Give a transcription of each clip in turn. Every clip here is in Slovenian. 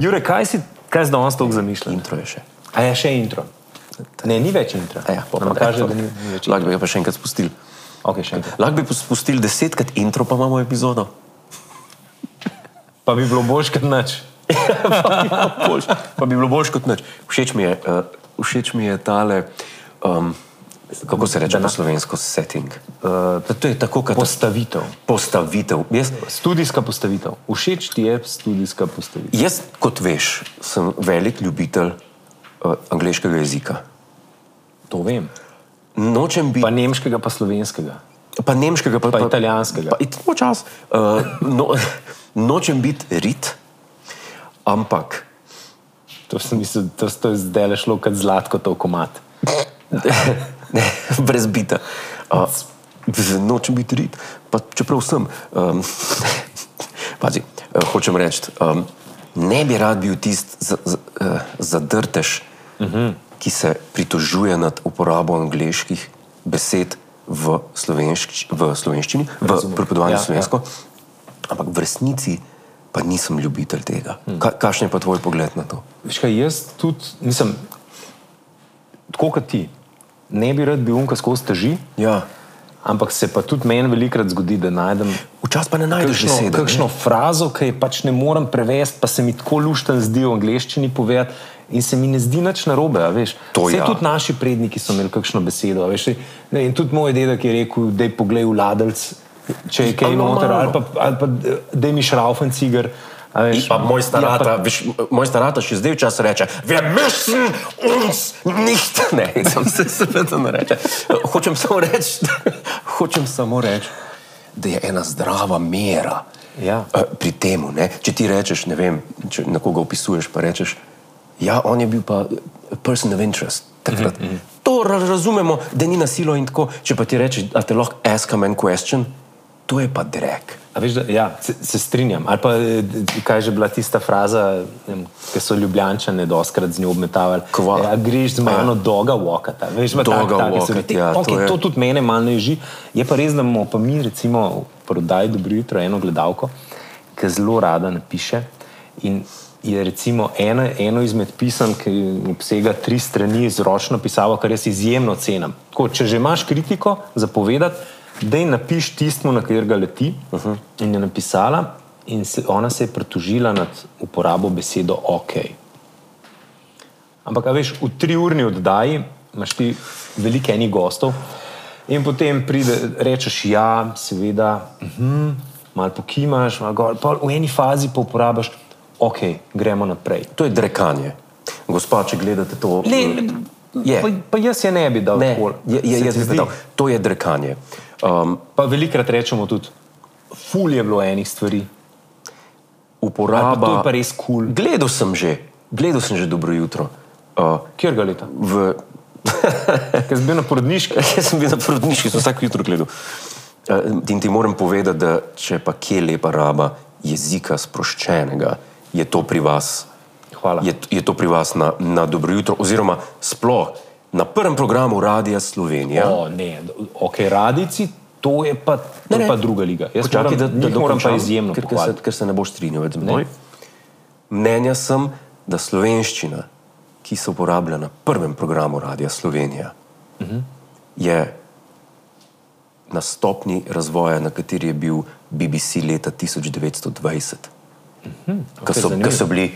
Jure, kaj si, kaj si danes tako zamišljal? Intro je še. A je še intro? Ne, ni več intro. Ja, pa kaže, da ni, ni več. Lahko bi ga pa še enkrat spustili. Okay, še enkrat. Lahko bi spustili desetkrat intro, pa imamo epizodo. Pa bi bilo boljš kot nič. Pa bi bilo boljš kot nič. Všeč mi je, uh, všeč mi je tale, um, kako se reče po slovensko, setting. Uh, to je tako, kot Postavitev. postavitev. Jaz, Studijska postavitev. Všeč ti je studijska postavitev. jaz, kot veš, sem velik ljubitelj uh, angliškega jezika. To vem. Nočem biti Pa nemškega, pa slovenskega. Pa nemškega, pa, Pa italijanskega. Pa, pa čas. Uh, no, nočem biti rit, ampak To sem mislil, to, to je zdaj šlo kot zlatko, to komat. ne, brez bita. Uh, nočem biti rit, pa čeprav sem. Um, pazi, uh, hočem reči, um, ne bi rad bil tisti za, za, uh, zadrtež, uh -huh. ki se pritožuje nad uporabo angliških besed v, slovenšč, v slovenščini, v prepovedovanju ja, slovensko. Ja. Ampak v resnici pa nisem ljubitelj tega. Hmm. Ka, kakšen je pa tvoj pogled na to? Veš kaj, jaz tudi nisem, tako kot ti, ne bi rad bil unka skozi teži, Ja. ampak se pa tudi meni velikrat zgodi, da najdem Včasih pa ne najdeš kakšno, besede. ne? kakšno frazo, ki je pač ne morem prevesti, pa se mi tako lušten zdi v angleščini povedati. In se mi ne zdi nič narobe, Saj ja. tudi naši predniki so imeli kakšno besedo. Veš, ne, in tudi moj dedek je rekel, da je pogled v ladalc, če je kaj noter, ali pa, ali pa da mi šraufen cigar. a veš. Pa moj starata, Ja, ja, veš, moj starata še zdaj včasih reče, wir müssen uns nicht, ne, sem se seveda ne reče. Hočem samo reči, hočem samo reči, da je ena zdrava mera Ja. eh, pri tem. Če ti rečeš, ne vem, če nekoga opisuješ, pa rečeš, ja, on je bil pa person of interest. Takrat. Mm -hmm. To ra- razumemo, da ni nasilo in tako. Če pa ti rečeš, da te lahko ask a man question, to je pa drek. A veš, da, ja, se, se strinjam. Ali pa eh, kaj je že bila tista fraza, ki so ljubljančane doskrat z njo obmetavali. Kva? Ja, greš z mano doga walkata. Veš, ima Doga tak- walkat, stvari. Te- ja, to okay, je- to tudi mene malo ne ježi. Je pa res, da imamo pa mi recimo v prodaji Dobro jutro eno gledalko, ki zelo rada napiše. In je recimo eno, eno izmed pisem, ki obsega tri strani z ročno pisavo, kar jaz izjemno cenim. Tako, če že imaš kritiko za povedati, da ji napiš tistmu, na katerega leti. Uh -huh. In je napisala, in se, ona se je pritožila nad uporabo besede OK. Ampak, veš, v triurni oddaji imaš ti veliko enih gostov, in potem pride, rečeš, ja, seveda, uh -huh, malo pokimaš, malo gor, pa v eni fazi pa uporabiš, ok, gremo naprej. To je drekanje. Gospa, če gledate to, Le, le, Je. pa, pa jaz je ne bi dal ne, je, je, jaz ti bi zdi? dal, to je drekanje. Um, Pa velikrat rečemo tudi, ful je bilo enih stvari. Ali Pa to je uporaba. pa res kul. Cool. Gledal sem že, gledal sem že dobro jutro. Uh, Kjer ga leta? v, Ker sem bil na porodniški. jaz sem bil na porodniški, sem vsak jutro gledal. Uh, in ti moram povedati, da če pa kje je lepa raba jezika sproščenega, je to pri vas. Hvala. Je, je to pri vas na, na dobro jutro, oziroma sploh na prvem programu Radia Slovenija. O, ne, ok, radici, to je pa, to je pa druga liga. Jaz Počakaj, moram, njih moram pa izjemno ker, ker, se, ker se ne boš strinjal z menoj. Mnenja sem, da slovenščina, ki se uporablja na prvem programu Radia Slovenija, uh Mhm. -huh. je na stopni razvoja, na kateri je bil BBC leta 1920. Uh -huh. Ko so, so bili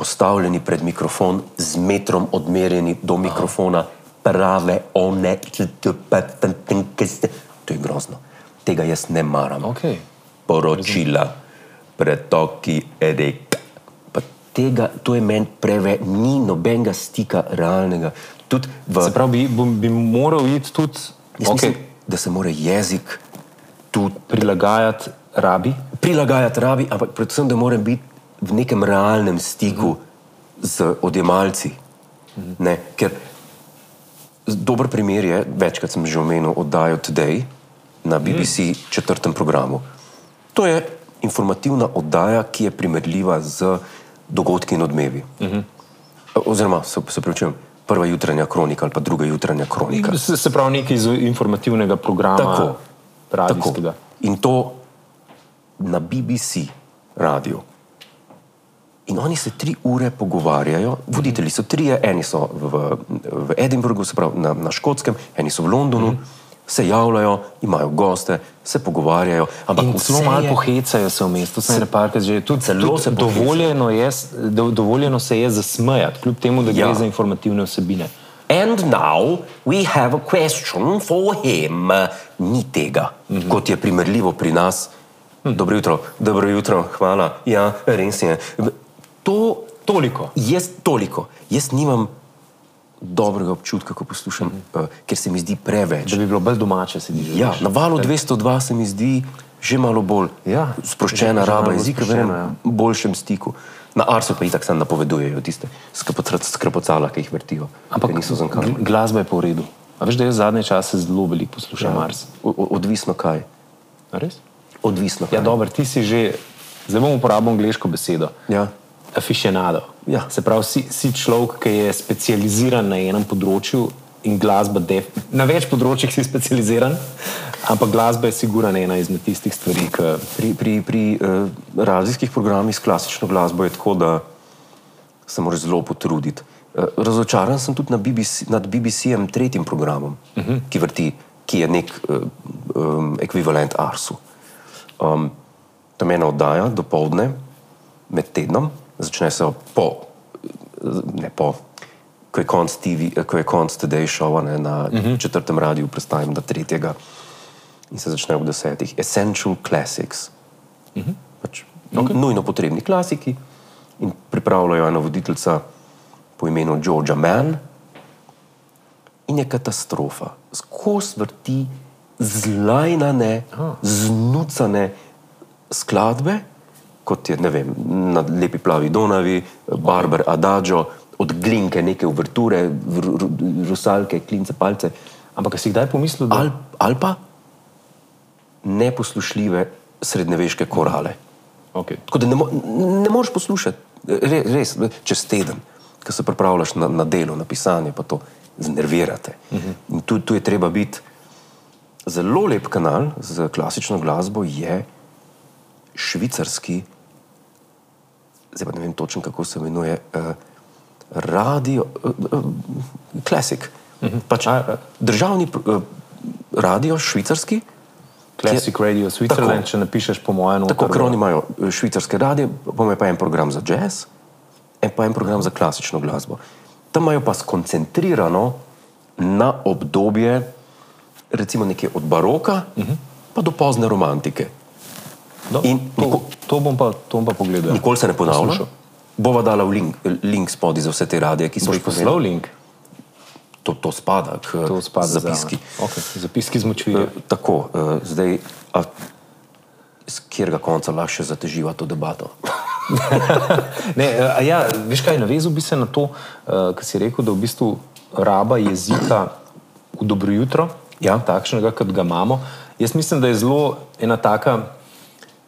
postavljeni pred mikrofon, z metrom odmerjeni do mikrofona, prave one, to je grozno. Tega jaz ne maram Okay. poročila, pretoki, rek. Pa tega, to je meni preveč, ni nobenega stika realnega. Tudi v, Se pravi, bi, bi moral iti tudi jaz okay, mislim, da se mora jezik tudi prilagajati rabi. prilagajati rabi, ampak predvsem, da mora biti v nekem realnem stiku z odjemalci. Ne, ker dober primer je, večkrat sem že omenil, oddajo Today na BBC četrtem programu. To je informativna oddaja, ki je primerljiva z dogodki in odmevi. Oziroma, se, se pravičujem, prva jutranja kronika ali pa druga jutranja kronika. Se, se pravi, nekaj iz informativnega programa, Tako. radijskega. In to na BBC radiju. In oni se tri ure pogovarjajo, voditelji so trije, eni so v, v Edinburghu, se pravi na, na Škotskem, eni so v Londonu, se javljajo, imajo goste, se pogovarjajo. Ampak zelo malo je- pohecajo se v mestu, se ne parka že tudi Celo tudi se dovoljeno je, do, dovoljeno se je zasmejati, kljub temu, da gre Ja. za informativne vsebine. And now we have a question for him. Ni tega, mm -hmm. kot je primerljivo pri nas. Dobro jutro, dobro jutro, hvala. Ja, res je. To Toliko. jaz toliko. Jaz nimam dobrega občutka, ko poslušam, mm -hmm. uh, ker se mi zdi preveč. Da bi bilo bolj domače sedeti. Ja, na valu 202 se mi zdi že malo bolj Ja, sproščena že- raba jezika, v ja. boljšem stiku. Na Arsu pa itak samo napovedujejo tiste skrpoca- skrpocala, ki jih vrtijo. Ampak niso zankali. gl- glasba je v redu. A veš, da jaz zadnje čase zelo veliko poslušam ja. Mars. O- o- Odvisno kaj. A res? Odvisno kaj. Ja, dobro, ti si že, zdaj bom uporabil angliško besedo. Ja. Aficionado. Ja. Se pravi, si, si človek, ki je specializiran na enem področju in glasba, def, na več področjih si specializiran, ampak glasba je sigurno ena izmed tistih stvari, ki. Pri, pri, pri uh, radijskih programih s klasično glasbo je tako, da se moraš zelo potruditi. Uh, razočaran sem tudi na BBC, nad BBC-jem tretjim programom, uh -huh. ki vrti, ki je nek uh, um, ekvivalent Arsu. Um, tam je ena oddaja do povdne, med tednom, začne se po, ne po, ko je konc, TV, ko je konc Today Show ne, na uh -huh. četrtem radiju, predstavim do tretjega in se začne ob desetih. Essential Classics. Uh -huh. pač okay. Nujno potrebni klasiki in pripravljajo eno voditeljica po imenu Georgia Mann in je katastrofa. Skozi vrti zlajnane, znucane skladbe, kot je vem, na lepi plavi Donavi, Barber Adagio, od glinke neke uverture, ru- ru- rusalke, klince, palce. Ampak si kdaj pomislil, da ali, ali pa neposlušljive srednjeveške korale. okay. Tako da ne, mo ne moreš poslušati, re, res, čez teden, ko se pripravljaš na, na delo, na pisanje, pa to znervirate. Uh -huh. In tu, tu je treba biti zelo lep kanal za klasično glasbo, je švicarski, zdaj pa ne vem točno, kako se imenuje, uh, radio, uh, uh, klasik. Uh -huh. pač, A, državni uh, radio, švicarski. Classic Radio Switzerland, če napišeš po mojem, Tako, ker oni imajo eh, švicarske radije, pa imajo pa en program za jazz, en pa en program za klasično glasbo. Tam imajo pa skoncentrirano na obdobje, recimo nekje od baroka uh -huh. pa do pozne romantike. Do, In to, niko- to, bom pa, to bom pa pogledal. Nikoli se ne ponavlja. Bova dala link, link spodaj za vse te radije, ki so jih poslal link? To, to spada k To spada zapiski. Za, okay. Zapiski z močvirja. Eh, Tako, uh, zdaj, a, z katerega konca lahko še zateživa to debato? Ne, a ja, veš kaj, navezal bi se na to, uh, kar si rekel, da v bistvu raba jezika v dobro jutro, Ja. takšnega, kot ga imamo. Jaz mislim, da je zelo ena taka,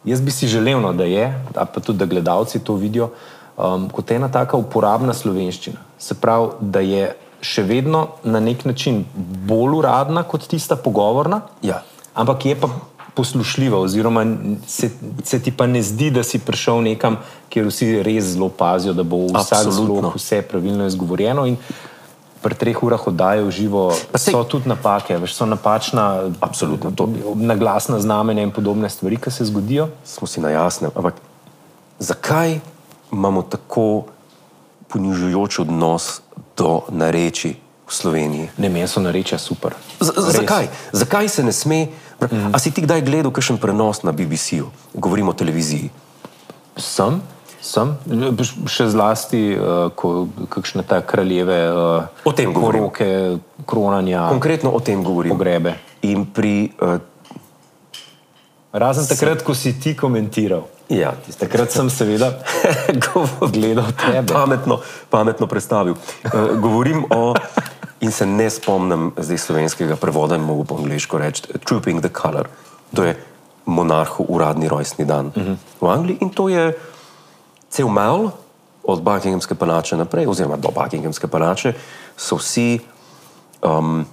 jaz bi si želel, no, da je, pa tudi da gledalci to vidijo, um, kot ena taka uporabna slovenščina. Se pravi, da je še vedno na nek način bolj uradna kot tista pogovorna, Ja. ampak je pa poslušljiva, oziroma se, se ti pa ne zdi, da si prišel nekam, kjer vsi res zelo pazijo, da bo vsak zlog vse pravilno izgovorjeno. In pri treh urah oddaje v živo sej- so tudi napake, veš, so napačna, Absolutno, to- naglasna znamenja in podobne stvari, ki se zgodijo. smo si na jasnem. Ampak zakaj imamo tako ponižujoč odnos do nareči v Sloveniji? Ne, meni so narečja super. Z zakaj? zakaj se ne sme? Mm. A si ti kdaj gledal kakšen prenos na BBC-ju? Govorimo o televiziji. Sem, sem, še zlasti, uh, ko kakšne ta kraljeve uh, O tem govorim. poroke, kronanja, Konkretno o tem govorim. pogrebe. In pri. Uh, Razen takrat, ko si ti komentiral. ja, Takrat sem seveda gledal tebe. pametno, pametno predstavil. Uh, govorim o. In se ne spomnim zdaj slovenskega prevoda, in mogo po angliško reči: Trooping the Color. To je monarhov uradni rojstni dan uh -huh. v Angliji in to je cel mal od Buckinghamske palače naprej, oziroma do Buckinghamske palače, so vsi um,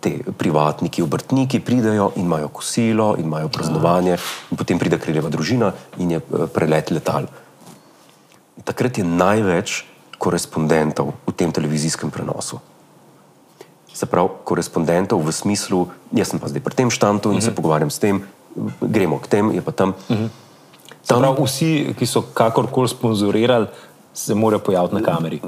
te privatniki, obrtniki pridejo in imajo kosilo, in imajo praznovanje, in potem pride kriljeva družina in je eh, prelet letal. Takrat je največ korespondentov v tem televizijskem prenosu. Se pravi, korespondentov v smislu, jaz sem pa zdaj pri tem štantu in uh -huh. se pogovarjam s tem, gremo k tem, je pa tam. Uh -huh. Tam prav, vsi, ki so kakorkoli sponzorirali, se morajo pojaviti na kameri.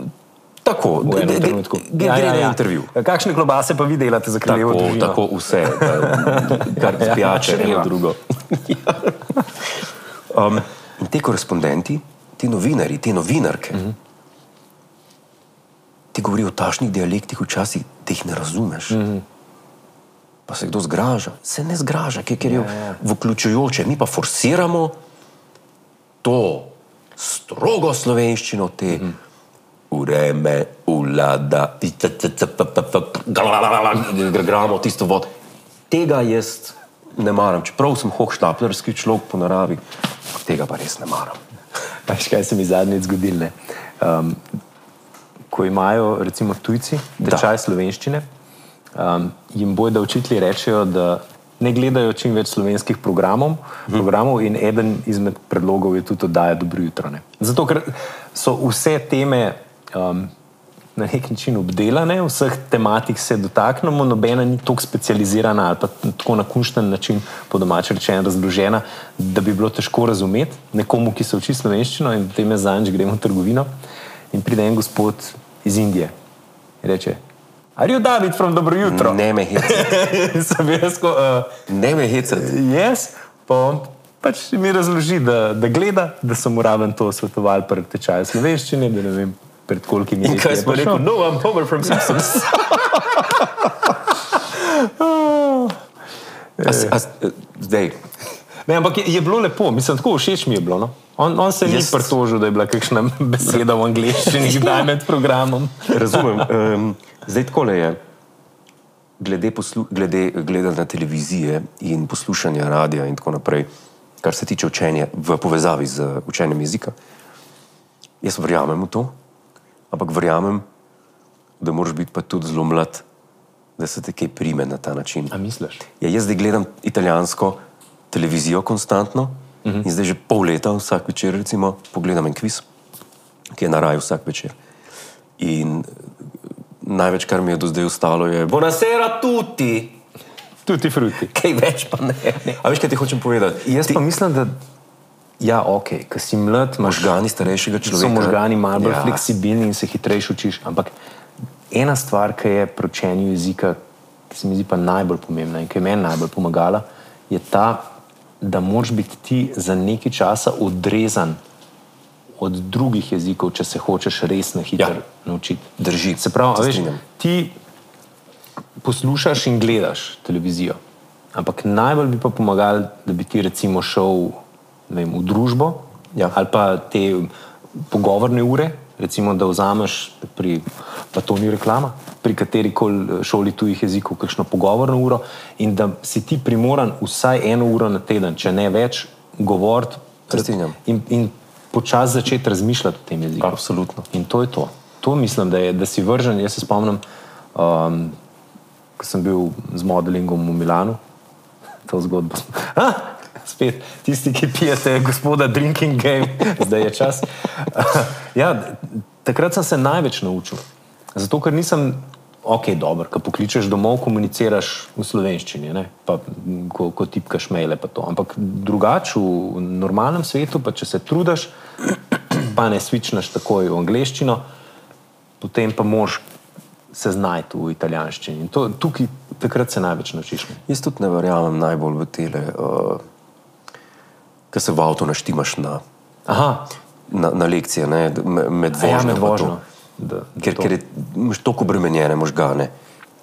Tako, v enem trenutku. Gre ja, ja, ja. na intervju. Kakšne klobase pa vi delate za kraljevo Tako, družino? tako vse, kar Ja, spijače, šriva. eno drugo. um, in te korespondenti, ti novinari, te novinarke, uh -huh. ti govorijo o tašnih dialektih, včasih te jih ne razumeš. Uh -huh. Pa se kdo zgraža? Se ne zgraža, ker, ker je Ja, ja. vključujoče. Mi pa forsiramo to strogo slovenščino, te uh -huh. ureme, ulada, gramo tisto vod. Tega jaz ne maram, čeprav sem hohštaplerski človek po naravi, tega pa res ne maram. Veš, kaj se mi zadnjič zgodilo? Um, ko imajo recimo tujci tečaj slovenščine, um, jim bojo, da učitelji rečejo, da ne gledajo čim več slovenskih programov, programov in eden izmed predlogov je tudi oddaja Dobro jutro. Ne? Zato, ker so vse teme um, na nek način obdelane, vseh tematik se dotaknemo, nobena ni tako specializirana ali pa tako na kunšten način, po domače rečeno, razložena, da bi bilo težko razumeti nekomu, ki se uči slovenščino in potem je zanj, gremo v trgovino in pride en gospod iz Indije in reče. Are you David from Dobro jutro? Ne me hecati, sem jaz, ko, uh, ne me hecati. jaz, pa on pač mi razloži, da, da gleda, da sem mu raven to svetoval pred tečajem slovenščine, da ne vem, pred kolikimi leti kaj smo rekli? No, I'm Homer from Simpsons. a, s- a, s- zdaj, Ne, ampak je, je bilo lepo, mislim, tako všeč mi je bilo. No? On, on se ni Jaz- pritožil, da je bila kakšna beseda v angleščini, kdaj med programom. razumem. Um, zdaj takole je. Glede, poslu, glede gledanja televizije in poslušanja radia in tako naprej, kar se tiče učenja v povezavi z učenjem jezika, jaz verjamem v to, ampak verjamem, da moraš biti pa tudi zelo mlad, da se te kaj prime na ta način. A misliš? Ja, jaz zdaj gledam italijansko televizijo konstantno uh -huh. in zdaj že pol leta vsak večer recimo, pogledam en kviz, ki je na raju vsak večer. In eh, največ, kar mi je do zdaj ostalo, je Buonasera tutti! Tutti frutti. Kaj več pa ne. A veš, kaj ti hočem povedati? Jaz pa mislim, da ja, ok, ker si mlad, imaš Možgani starejšega človeka. so možgani malo bolj Ja. ja. fleksibilni in se hitreje učiš. Ampak ena stvar, ki je pri učenju jezika, ki se mi zdi pa najbolj pomembna in ki je meni najbolj pomagala, je ta, da moraš biti ti za nekaj časa odrezan od drugih jezikov, če se hočeš res na hitro Ja. naučiti. Drži, Se pravi, veš, ti poslušaš in gledaš televizijo. Ampak najbolj bi pa pomagali, da bi ti recimo šel vem, v družbo Ja. ali pa te pogovorne ure, recimo da vzameš pri, pa to ni reklama, pri kateri koli šoli tujih jezikov, kakšno pogovorno uro in da si ti primoran vsaj eno uro na teden, če ne več, govoriti in, in počasi začeti razmišljati o tem jeziku. Absolutno. In to je to. To mislim, da, je, da si vržen. Jaz se spomnim, um, ko sem bil z modelingom v Milanu, to zgodbo. Ah, spet tisti, ki pijete, gospoda, drinking game, zdaj je čas. ja, takrat sem se največ naučil. Zato, ker nisem. Ok, dobro, ko pokličeš domov, komuniciraš v slovenščini, ne? pa ko, ko tipkaš maile. pa to. Ampak drugače v normalnem svetu, pa če se trudiš, pa ne svičneš takoj v angleščino, potem pa moš se znajti v italijanščini. In to, tukaj, takrat se največ naučiš. ne. Jaz tudi ne verjamem najbolj v tele, uh, ki se v avtu naštimaš na, Aha, na, na lekcije, ne, med a ja, vožnjo. med vožnjo. Da, da Ker, to- ker je, imaš toliko obremenjene možgane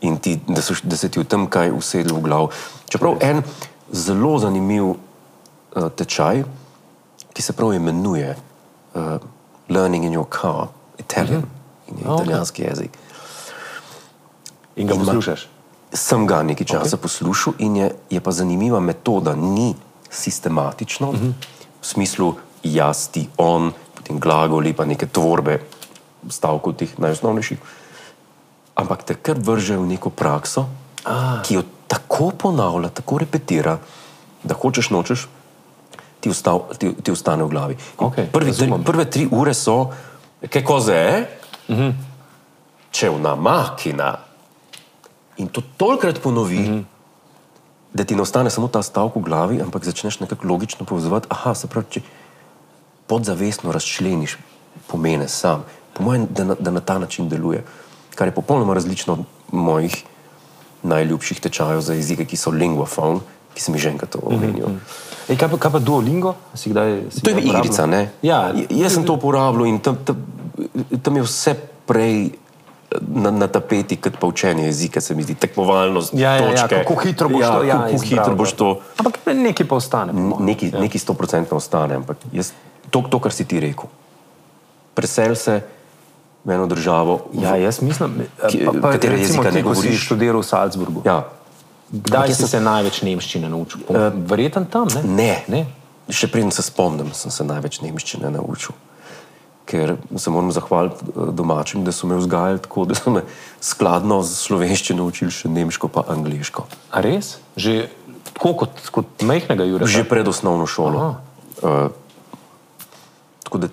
in ti, da, so, da se ti v tem kaj usedlo v glav. Čeprav en zelo zanimiv uh, tečaj, ki se prav imenuje uh, Learning in Your Car, Italian, in je okej. italijanski jezik. In ga ima- poslušaš. Sem ga nekaj časa okay. poslušal in je, je pa zanimiva metoda, ni sistematično, uh -huh. v smislu jaz, ti, on, potem glagoli, pa neke tvorbe stavkov teh najosnovnejših. Ampak te kar vrže v neko prakso, A. ki jo tako ponavlja, tako repetira, da hočeš nočeš, ti, ustav, ti, ti ostane v glavi. Okej, prvi, tri, prve tri ure so, kaj koze je, Mhm. če vna makina. In to tolikrat ponovi, mm -hmm. da ti ne ostane samo ta stavek v glavi, ampak začneš nekako logično povezovati. Aha, se pravi, če podzavestno razčleniš pomene sam, po mojem, da, na- da na ta način deluje. Kar je popolnoma različno od mojih najljubših tečajev za jezike, ki so linguafon, ki sem jih že enkrat omenil. Mm -hmm. Ej, kaj, pa, kaj pa Duolingo? Si kdaj, si To je uporabljal? igrica, ne? Ja, J- Jaz sem to uporabljal in tam, tam, tam je vse prej na, na tapeti kot pa učenje jezika, se mi zdi, tekmovalnost. ja, ja, ja, točke. kako hitro boš ja, to ja, kako izbral, hitro boš da. to. Ampak nekaj pa ostane. Neki, ja. neki sto procentno ostane, ampak jaz, to, to, kar si ti rekel. Presel se v eno državo. Ja, jaz mislim, pa, katere ti, ne ko si govoriš? študiral v Salzburgu. ja. Kdaj Ampak si se največ nemščine naučil? Uh, Verjeten tam, ne? Ne. ne? Še preden se spomnim, sem se največ nemščine naučil. Ker se moram zahvaliti eh, domačim, da so me vzgajali tako, da so me skladno z slovenščino učili še nemško, pa angliško. A res? Že tako kot, kot majhnega Jura? Že pred osnovno šolo. Aha. Uh, tako da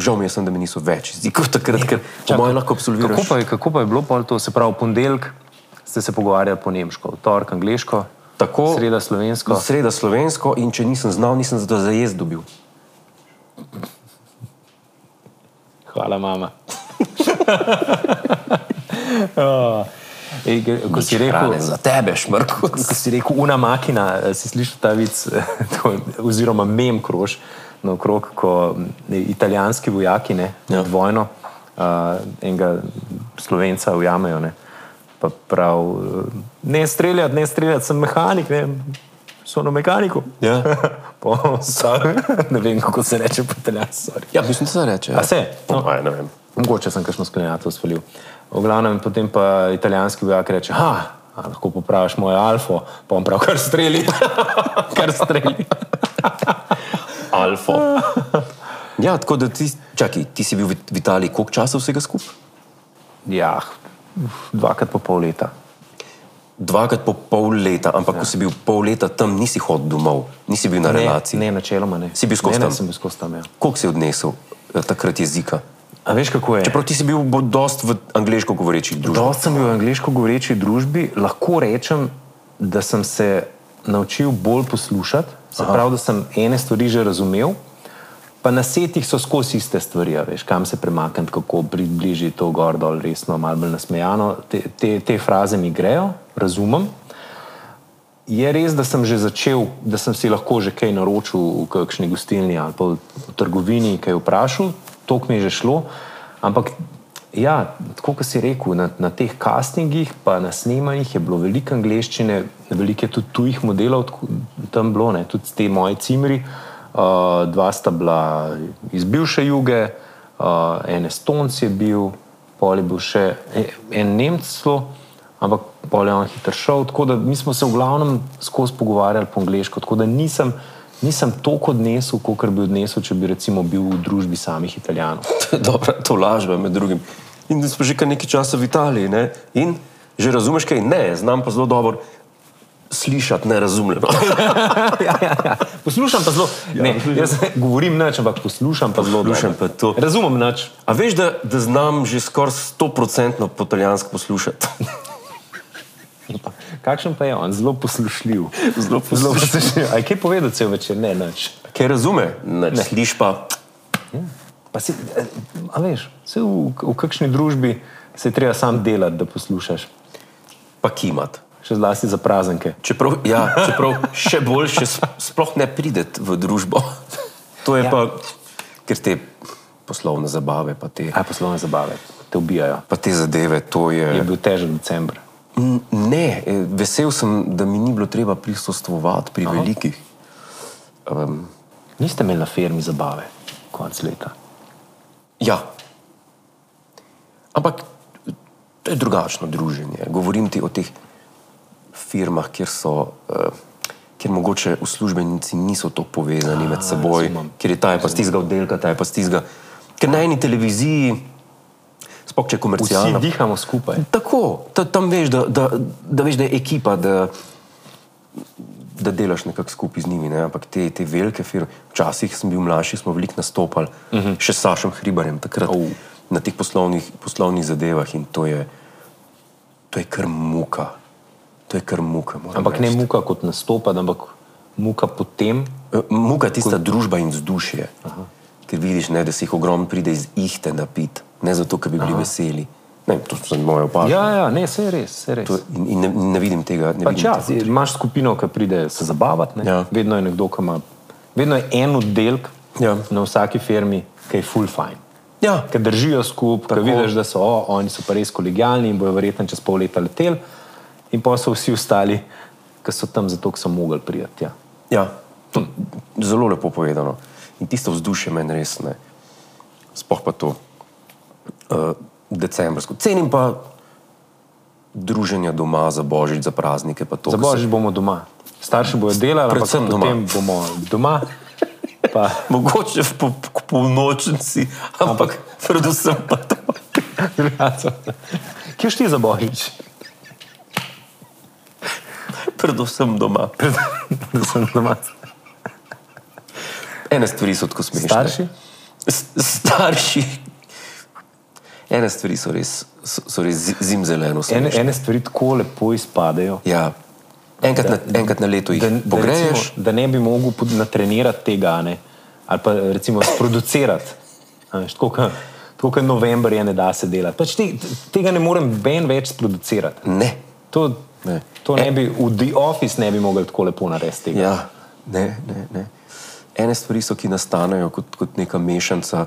žal mi je, sem, da mi niso več jezikov takrat, ker po mojem lahko absolviraš. Kako pa, je, kako pa je bilo pol to? Se pravi, ponedeljek ste se pogovarjali po nemško, torek angliško, Tako, sreda slovensko. Sreda slovensko in če nisem znal, nisem zato za jez dobil. Hvala, mama. oh. Ej, ko si rekel, Hrane za tebe, šmrko. ko si rekel, una makina, eh, si slišal ta vic, eh, oziroma mem krož okrog, ko italijanski vojaki ne, Ja. med vojno uh, enega slovenca ujamejo. Ne, pa prav, ne streljati, ne streljati, sem mehanik, ne, so na mehaniku. Ja. Po, ne vem, kako se reče po italijansko. Ja, mislim, da se reče. A se? No. Aj, ne vem. Mogoče sem kakšno sklenjato spalil. V glavnem, potem pa italijanski vojak reče: Ha, a lahko popraviš mojo alfo, pa bom prav kar streli. kar streli. Alfa. Ja, tako da ti, čakaj, ti si bil v Italiji koliko časa vsega skupaj? Ja, dvakrat po pol leta. Dvakrat po pol leta, ampak ja. ko si bil pol leta tam, nisi hodil domov, nisi bil na Ne, relaciji. ne, načeloma ne. Si bil skozi tam? ne, sem bil skozi tam. Ja. Koliko si odnesel eh, takrat jezika? A veš, kako je? Čeprav ti si bil dost v angliško govorečih družbah. Dost sem bil v angliško govoreči družbi, lahko rečem, da sem se naučil bolj poslušati, se Aha. pravi, da sem ene stvari že razumel, pa na setih so skozi iste stvari, veš, kam se premakniti, kako približiti to gor dol, resno, malo bolj nasmejano. Te, te, te fraze mi grejo, razumem. Je res, da sem že začel, da sem si lahko že kaj naročil v kakšni gostilni ali pa v trgovini, kaj vprašal, to mi je že šlo. Ampak, ja, tako kot si rekel, na, na teh castingih, pa na snemanjih je bilo veliko angleščine, veliko je tudi tujih modelov tako- tam bilo, ne, tudi te moje cimri. Uh, dva sta bila iz bivše juge, uh, en Estonc je bil, pol je bil še e- en Nemc, ampak pol je on hitro šel. Tako da mi smo se v glavnem skozi pogovarjali po angliško, tako da nisem, nisem toliko odnesel, kot bi odnesel, če bi recimo bil v družbi samih Italijanov. Dobra, to lažba med drugim. In smo že kar nekaj časa v Italiji. Ne? In že razumeš kaj? Ne, znam pa zelo dobro slišati nerazumljeno. ja, ja, ja. Poslušam pa zelo. Ja, Ne, jaz govorim nič, ampak poslušam pa zelo. Poslušam dobro. pa to. Razumem nič. A veš, da, da znam že skoraj 100% po italijansko poslušati? Kakšen pa je on? Zelo poslušljiv. Zelo poslušljiv. Aj kaj povedati cel večer? Ne, nič. Kaj razume? Ne. Sliš pa. Pa si, eh, a veš, se v, v kakšni družbi se treba sam delati, da poslušaš. Pa kimat. Še zlasti za praznike. Čeprav, ja, čeprav še boljše sp- sploh ne prideti v družbo. To je Ja. ja. pa, ker te poslovne zabave, pa te, Aj poslovne zabave, te ubijajo. pa te zadeve, to je. Je bil težek decembr. Ne, eh, vesel sem, da mi ni bilo treba prisostvovati pri Aha. velikih. Um, Niste imeli na firmi zabave, konc leta. ja. Ampak to je drugačno druženje. Govorim ti o teh firmah, kjer so. Uh, Ker mogoče uslužbenci niso tako povezani med seboj, razumem. ker je ta je pa z tistega oddelka, ta je pa z tistega. Ker na eni televiziji, sploh če je Vsi dihamo skupaj. Tako, ta, tam veš da, da, da veš, da je ekipa, da, da delaš nekako skupaj z njimi. Ne? Ampak te, te velike firme, včasih sem bil mlajši, smo veliko nastopali, uh -huh. še s Sašem Hribarjem, takrat oh. na teh poslovnih, poslovnih zadevah in to je, to je kar muka. To je kar muka. Ampak ne reči. muka kot nastopati, ampak muka potem. Eh, Muka tista družba in vzdušje. Aha. Ker vidiš, ne, da se jih ogromno pride iz ihte napit, ne zato, ker bi bili Aha. veseli. Ne, to so moje opažanje. Ja, ja, ne, vse je res. Vse je res. To- In, in ne, ne vidim tega. Ne Pač vidim ja, tega. imaš skupino, ki pride se zabavati. Ja. Vedno je nekdo, ki ima, vedno je en oddelek Ja. na vsaki firmi, ki je full fine. Ja, Ki držijo skupaj, Tako. vidiš, da so o, oni so pa res kolegijalni in bojo verjetno čez pol leta leteli, in pa so vsi ostali, ki so tam zato, ker so mogli priti. Ja. ja, to, zelo lepo povedano. In tisto vzdušje meni res ne. Sploh pa to uh, decembrsko. Cenim pa druženja doma za božič, za praznike. To, Za ko se- božič bomo doma. Starši bojo delali, ampak Predvsem doma. potem bomo doma. Pa, Mogoče v po, po, polnočnici, ampak predvsem pa to. Kje šti za božič? Predvsem doma. Da sem doma. Ene stvari so tako smešne. Starši? S- Starši. Ene stvari so res, so, so res zi- zimzeleno. Ene, ene stvari tako lepo izpadejo. Ja. Enkrat, na, enkrat na leto jih Da, da, pogreješ. recimo, da ne bi mogel natrenirati tega, ne? ali pa recimo sproducirati. Tako kot- november je, ne da se delati. Pač te, tega ne morem ben več sproducirati. Ne. To, Ne. to ne bi, v The Office ne bi mogli tako lepo narediti. Tega. Ja, ne, ne, ne. Ene stvari so, ki nastanejo kot, kot neka mešanica,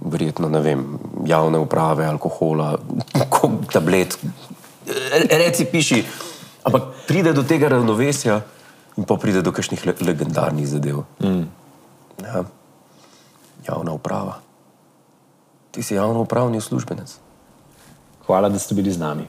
verjetno ne vem, javne uprave, alkohola, ko- tablet. Re- Reci, piši. Ampak pride do tega ravnovesja in pa pride do kakšnih le, legendarnih zadev. Mm. Ja. Javna uprava. Ti si javno upravni uslužbenec. Hvala, da ste bili z nami.